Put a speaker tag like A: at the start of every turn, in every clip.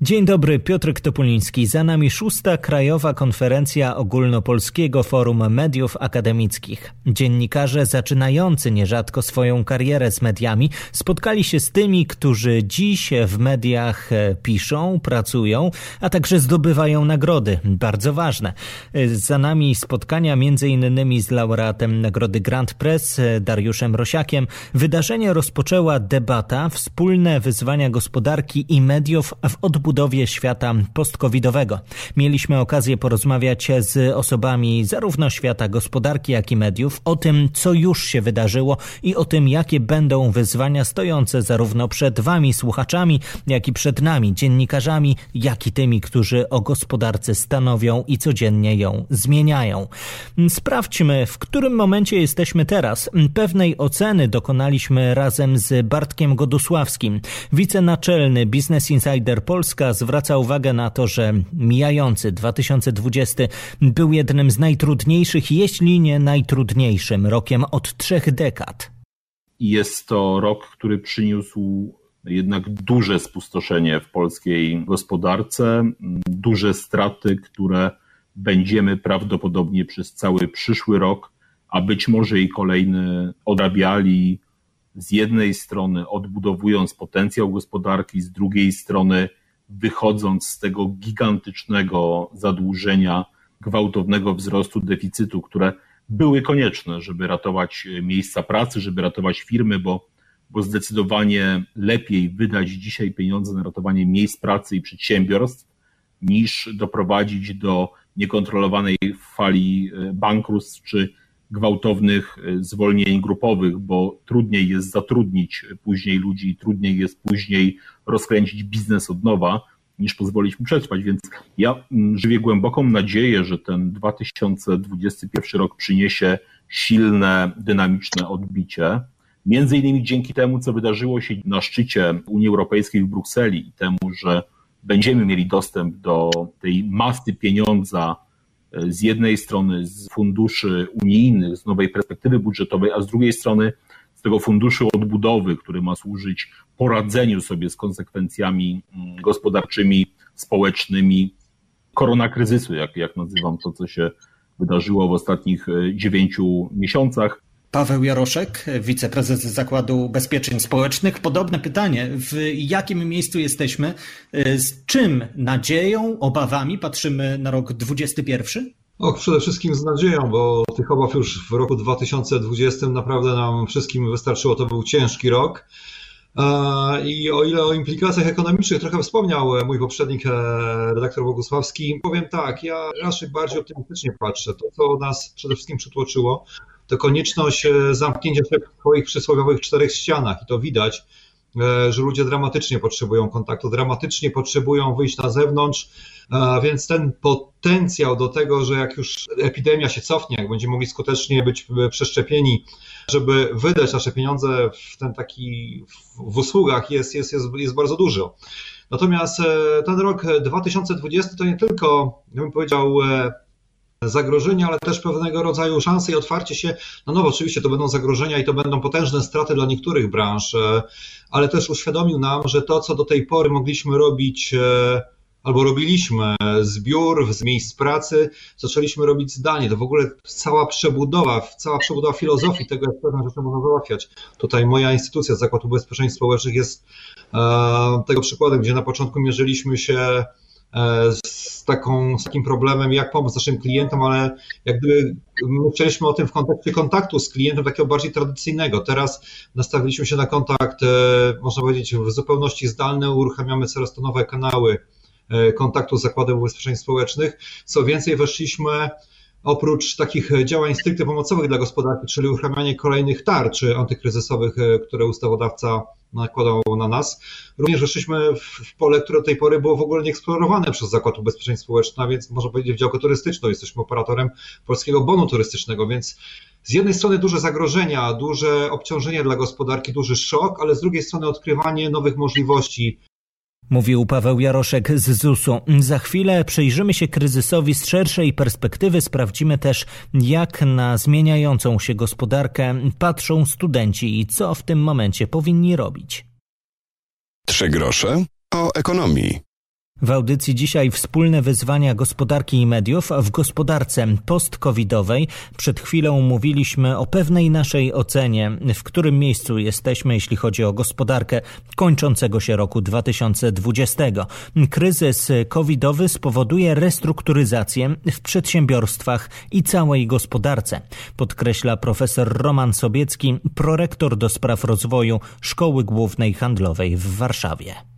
A: Dzień dobry, Piotr Topuliński. Za nami szósta Krajowa Konferencja Ogólnopolskiego Forum Mediów Akademickich. Dziennikarze zaczynający nierzadko swoją karierę z mediami spotkali się z tymi, którzy dziś w mediach e, piszą, pracują, a także zdobywają nagrody. Bardzo ważne. E, za nami spotkania innymi z laureatem nagrody Grand Press e, Dariuszem Rosiakiem. Wydarzenie rozpoczęła debata Wspólne wyzwania gospodarki i mediów w budowie świata post-covidowego. Mieliśmy okazję porozmawiać z osobami zarówno świata gospodarki, jak i mediów o tym, co już się wydarzyło i o tym, jakie będą wyzwania stojące zarówno przed Wami, słuchaczami, jak i przed nami, dziennikarzami, jak i tymi, którzy o gospodarce stanowią i codziennie ją zmieniają. Sprawdźmy, w którym momencie jesteśmy teraz. Pewnej oceny dokonaliśmy razem z Bartkiem Godusławskim, wicenaczelny Business Insider Polska zwraca uwagę na to, że mijający 2020 był jednym z najtrudniejszych, jeśli nie najtrudniejszym rokiem od trzech dekad.
B: Jest to rok, który przyniósł jednak duże spustoszenie w polskiej gospodarce, duże straty, które będziemy prawdopodobnie przez cały przyszły rok, a być może i kolejny odrabiali z jednej strony odbudowując potencjał gospodarki, z drugiej strony wychodząc z tego gigantycznego zadłużenia, gwałtownego wzrostu deficytu, które były konieczne, żeby ratować miejsca pracy, żeby ratować firmy, bo, bo zdecydowanie lepiej wydać dzisiaj pieniądze na ratowanie miejsc pracy i przedsiębiorstw, niż doprowadzić do niekontrolowanej fali e, bankructw czy gwałtownych e, zwolnień grupowych, bo trudniej jest zatrudnić później ludzi trudniej jest później rozkręcić biznes od nowa, niż pozwolić mu przetrwać. Więc ja mm, żywię głęboką nadzieję, że ten 2021 rok przyniesie silne, dynamiczne odbicie. Między innymi dzięki temu, co wydarzyło się na szczycie Unii Europejskiej w Brukseli i temu, że będziemy mieli dostęp do tej masy pieniądza z jednej strony z funduszy unijnych, z nowej perspektywy budżetowej, a z drugiej strony z tego funduszu odbudowy, który ma służyć poradzeniu sobie z konsekwencjami mm, gospodarczymi, społecznymi koronakryzysu, jak, jak nazywam to, co się wydarzyło w ostatnich e, dziewięciu miesiącach.
A: Paweł Jaroszek, wiceprezes Zakładu Ubezpieczeń Społecznych. Podobne pytanie. W jakim miejscu jesteśmy? Z czym nadzieją, obawami patrzymy na rok 2021?
C: O, przede wszystkim z nadzieją, bo tych obaw już w roku 2020 naprawdę nam wszystkim wystarczyło. To był ciężki rok. I o ile o implikacjach ekonomicznych trochę wspomniał mój poprzednik, e, redaktor Bogusławski, powiem tak, ja raczej bardziej optymistycznie patrzę. To, co nas przede wszystkim przytłoczyło, to konieczność e, zamknięcia się w swoich przysłowiowych czterech ścianach i to widać, e, że ludzie dramatycznie potrzebują kontaktu, dramatycznie potrzebują wyjść na zewnątrz, więc ten potencjał do tego, że jak już epidemia się cofnie, jak będziemy mogli skutecznie być przeszczepieni, żeby wydać nasze pieniądze w ten taki w usługach jest, jest, jest, jest bardzo dużo. Natomiast e, ten rok 2020 to nie tylko, ja bym powiedział, zagrożenia, ale też pewnego rodzaju szanse i otwarcie się na nowo. Oczywiście to będą zagrożenia i to będą potężne straty dla niektórych branż, e, ale też uświadomił nam, że to, co do tej pory mogliśmy robić e, albo robiliśmy z biur, z miejsc pracy, zaczęliśmy robić zdalnie. To w ogóle cała przebudowa, cała przebudowa filozofii tego, jak pewne rzeczy można załatwiać. Tutaj moja instytucja, Zakład Ubezpieczeń Społecznych jest e, tego przykładem, gdzie na początku mierzyliśmy się z, taką, z takim problemem, jak pomóc naszym klientom, ale jak gdyby myśleliśmy o tym w kontekście kontaktu z klientem takiego bardziej tradycyjnego. Teraz nastawiliśmy się na kontakt, e, można powiedzieć, w zupełności zdalny, uruchamiamy coraz to nowe kanały e, kontaktu z Zakładem Ubezpieczeń Społecznych. Co więcej, weszliśmy oprócz takich działań stricte pomocowych dla gospodarki, czyli uruchamianie kolejnych tarcz antykryzysowych, które ustawodawca nakładał na nas. Również weszliśmy w pole, które do tej pory było w ogóle nieeksplorowane przez Zakład Ubezpieczeń Społecznych, więc można powiedzieć w działkę turystyczną. Jesteśmy operatorem polskiego bonu turystycznego, więc z jednej strony duże zagrożenia, duże obciążenie dla gospodarki, duży szok, ale z drugiej strony odkrywanie nowych możliwości
A: Mówił Paweł Jaroszek z ZUS-u. Za chwilę przyjrzymy się kryzysowi z szerszej perspektywy. Sprawdzimy też, jak na zmieniającą się gospodarkę patrzą studenci i co w tym momencie powinni robić.
D: Trzy grosze o ekonomii.
A: W audycji dzisiaj wspólne wyzwania gospodarki i mediów w gospodarce post-covidowej. Przed chwilą mówiliśmy o pewnej naszej ocenie, w którym miejscu jesteśmy, jeśli chodzi o gospodarkę kończącego się roku 2020. Kryzys covidowy spowoduje restrukturyzację w przedsiębiorstwach i całej gospodarce, podkreśla profesor Roman Sobiecki, prorektor do spraw rozwoju Szkoły Głównej Handlowej w Warszawie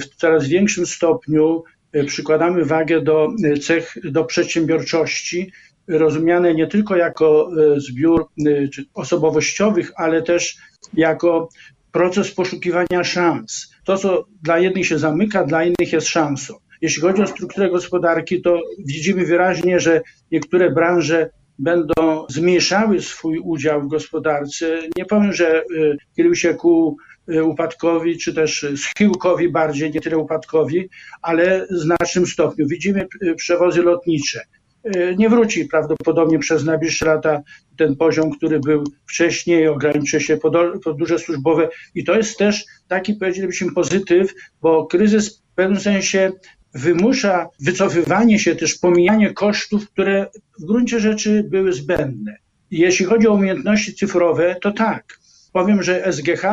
E: w coraz większym stopniu e, przykładamy wagę do e, cech, do przedsiębiorczości, rozumiane nie tylko jako e, zbiór osobowościowych, ale też jako proces poszukiwania szans. To, co dla jednych się zamyka, dla innych jest szansą. Jeśli chodzi o strukturę gospodarki, to widzimy wyraźnie, że niektóre branże będą zmniejszały swój udział w gospodarce. Nie powiem, że kierują się ku upadkowi, czy też schyłkowi bardziej, nie tyle upadkowi, ale w znacznym stopniu. Widzimy y, przewozy lotnicze. Y, nie wróci prawdopodobnie przez najbliższe lata ten poziom, który był wcześniej, ograniczy się podróże służbowe i to jest też taki, powiedzielibyśmy, pozytyw, bo kryzys w pewnym sensie wymusza wycofywanie się, też pomijanie kosztów, które w gruncie rzeczy były zbędne. Jeśli chodzi o umiejętności cyfrowe, to tak. Powiem, że SGH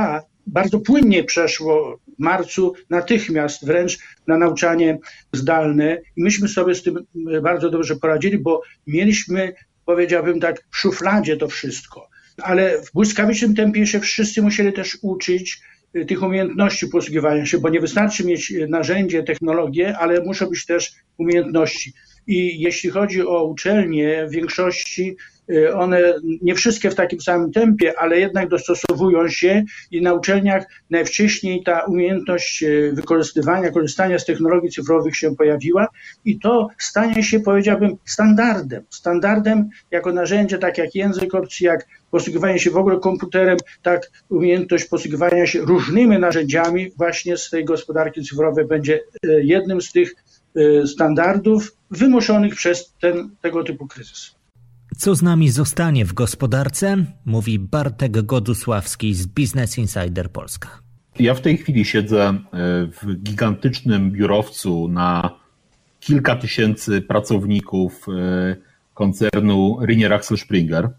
E: bardzo płynnie przeszło w marcu natychmiast wręcz na nauczanie zdalne i myśmy sobie z tym e, bardzo dobrze poradzili, bo mieliśmy, powiedziałbym tak, w szufladzie to wszystko. Ale w błyskawicznym tempie się wszyscy musieli też uczyć e, tych umiejętności posługiwania się, bo nie wystarczy mieć e, narzędzie, technologię, ale muszą być też umiejętności. I jeśli chodzi o uczelnie, w większości Y, one nie wszystkie w takim samym tempie, ale jednak dostosowują się i na uczelniach najwcześniej ta umiejętność y, wykorzystywania, korzystania z technologii cyfrowych się pojawiła i to stanie się, powiedziałbym, standardem. Standardem jako narzędzie, tak jak język obcy, jak posługiwanie się w ogóle komputerem, tak umiejętność posługiwania się różnymi narzędziami właśnie z tej gospodarki cyfrowej będzie y, jednym z tych standardów wymuszonych przez ten, tego typu kryzys.
A: Co z nami zostanie w gospodarce? Mówi Bartek Godusławski z Business Insider Polska.
B: Ja w tej chwili siedzę e, w gigantycznym biurowcu na kilka tysięcy pracowników e, koncernu Ringier Axel Springer.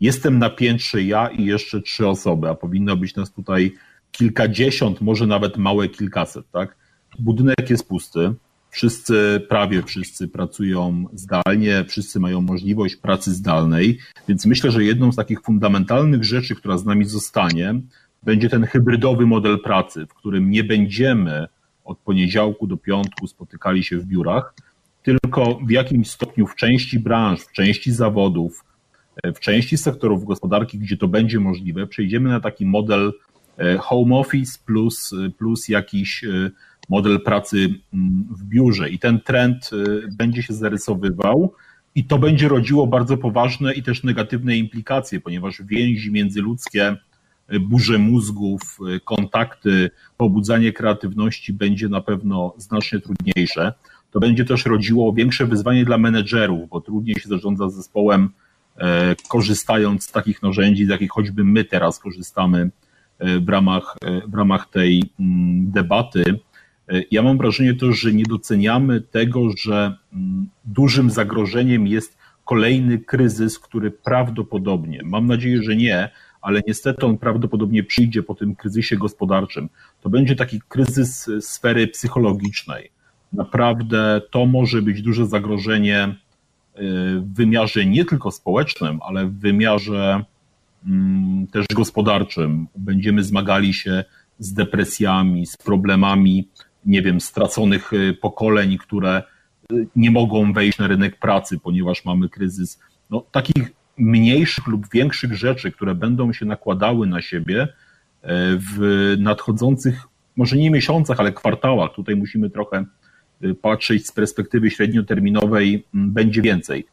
B: Jestem na piętrze ja i jeszcze trzy osoby, a powinno być nas tutaj kilkadziesiąt, może nawet małe kilkaset, tak? Budynek jest pusty. Wszyscy, prawie wszyscy pracują zdalnie, wszyscy mają możliwość pracy zdalnej, więc myślę, że jedną z takich fundamentalnych rzeczy, która z nami zostanie, będzie ten hybrydowy model pracy, w którym nie będziemy od poniedziałku do piątku spotykali się w biurach, tylko w jakimś stopniu w części branż, w części zawodów, w części sektorów gospodarki, gdzie to będzie możliwe, przejdziemy na taki model e, home office plus, plus jakiś e, model pracy mm, w biurze i ten trend y, będzie się zarysowywał i to będzie rodziło bardzo poważne i też negatywne implikacje, ponieważ więzi międzyludzkie, y, burze mózgów, y, kontakty, pobudzanie kreatywności będzie na pewno znacznie trudniejsze. To będzie też rodziło większe wyzwanie dla menedżerów, bo trudniej się zarządza zespołem, e, korzystając z takich narzędzi, z jakich choćby my teraz korzystamy e, w ramach, e, w ramach tej mm, debaty. Ja mam wrażenie że nie doceniamy tego, że mm, dużym zagrożeniem jest kolejny kryzys, który prawdopodobnie, mam nadzieję, że nie, ale niestety on prawdopodobnie przyjdzie po tym kryzysie gospodarczym. To będzie taki kryzys sfery psychologicznej. Naprawdę to może być duże zagrożenie e, w wymiarze nie tylko społecznym, ale w wymiarze mm, też gospodarczym. Będziemy zmagali się z depresjami, z problemami nie wiem, straconych y, pokoleń, które y, nie mogą wejść na rynek pracy, ponieważ mamy kryzys. No, takich mniejszych lub większych rzeczy, które będą się nakładały na siebie e, w nadchodzących, może nie miesiącach, ale kwartałach. Tutaj musimy trochę y, patrzeć z perspektywy średnioterminowej, będzie więcej.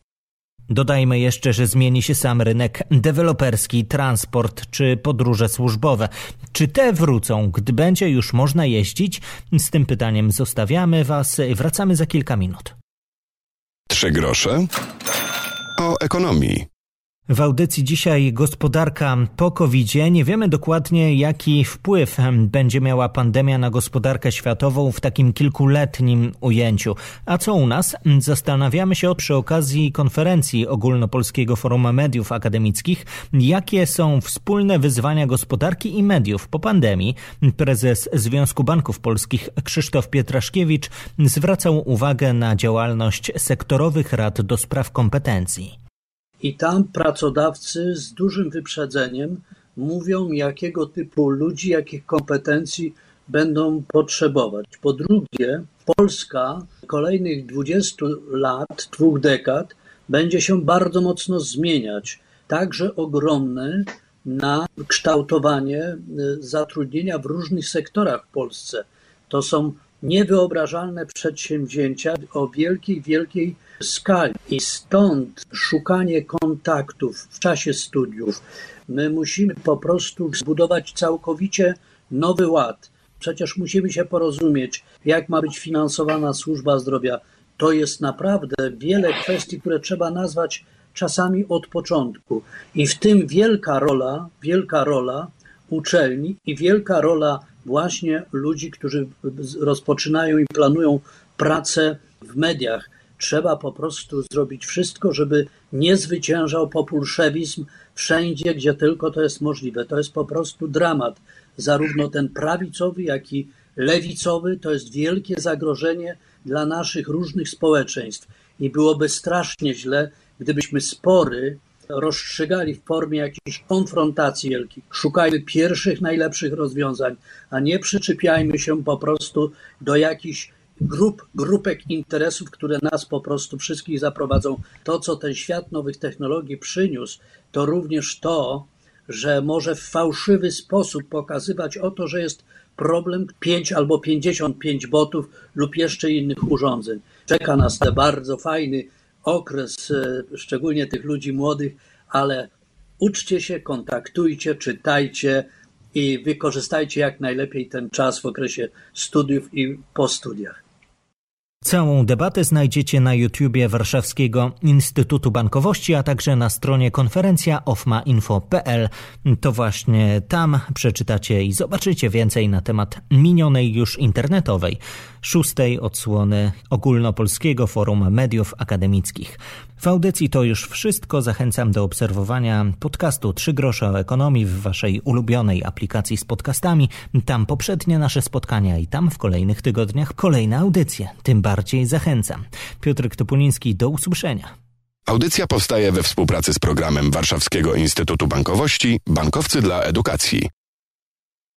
A: Dodajmy jeszcze, że zmieni się sam rynek deweloperski, transport czy podróże służbowe. Czy te wrócą, gdy będzie już można jeździć? Z tym pytaniem zostawiamy Was. Wracamy za kilka minut.
D: Trzy grosze o ekonomii.
A: W audycji dzisiaj gospodarka po covid Nie wiemy dokładnie, jaki wpływ będzie miała pandemia na gospodarkę światową w takim kilkuletnim ujęciu. A co u nas? Zastanawiamy się przy okazji konferencji Ogólnopolskiego Forum Mediów Akademickich, jakie są wspólne wyzwania gospodarki i mediów po pandemii. Prezes Związku Banków Polskich Krzysztof Pietraszkiewicz zwracał uwagę na działalność sektorowych rad do spraw kompetencji.
F: I tam pracodawcy z dużym wyprzedzeniem mówią, jakiego typu ludzi, jakich kompetencji będą potrzebować. Po drugie, Polska kolejnych 20 lat, dwóch dekad będzie się bardzo mocno zmieniać. Także ogromny na kształtowanie y, zatrudnienia w różnych sektorach w Polsce. To są niewyobrażalne przedsięwzięcia o wielkiej, wielkiej skali. I stąd szukanie kontaktów w czasie studiów. My musimy po prostu zbudować całkowicie nowy ład. Przecież musimy się porozumieć, jak ma być finansowana służba zdrowia. To jest naprawdę wiele kwestii, które trzeba nazwać czasami od początku. I w tym wielka rola, wielka rola uczelni i wielka rola właśnie ludzi, którzy rozpoczynają i planują pracę w mediach. Trzeba po prostu zrobić wszystko, żeby nie zwyciężał populszewizm wszędzie, gdzie tylko to jest możliwe. To jest po prostu dramat. Zarówno ten prawicowy, jak i lewicowy to jest wielkie zagrożenie dla naszych różnych społeczeństw. I byłoby strasznie źle, gdybyśmy spory rozstrzygali w formie jakiejś konfrontacji wielkiej. Szukajmy pierwszych, najlepszych rozwiązań, a nie przyczepiajmy się po prostu do jakichś grup, grupek interesów, które nas po prostu wszystkich zaprowadzą. To, co ten świat nowych technologii przyniósł, to również to, że może w fałszywy sposób pokazywać o to, że jest problem 5 albo 55 botów lub jeszcze innych urządzeń. Czeka nas ten bardzo fajny okres, e, szczególnie tych ludzi młodych, ale uczcie się, kontaktujcie, czytajcie i wykorzystajcie jak najlepiej ten czas w okresie studiów i po studiach.
A: Całą debatę znajdziecie na YouTubie Warszawskiego Instytutu Bankowości, a także na stronie konferencja ofmainfo.pl. To właśnie tam przeczytacie i zobaczycie więcej na temat minionej już internetowej szóstej odsłony Ogólnopolskiego Forum Mediów Akademickich. W audycji to już wszystko. Zachęcam do obserwowania podcastu Trzy grosze o ekonomii w waszej ulubionej aplikacji z podcastami. Tam poprzednie nasze spotkania i tam w kolejnych tygodniach kolejne audycje. Tym bardziej zachęcam. Piotr Topuliński, do usłyszenia.
D: Audycja powstaje we współpracy z programem Warszawskiego Instytutu Bankowości Bankowcy dla Edukacji.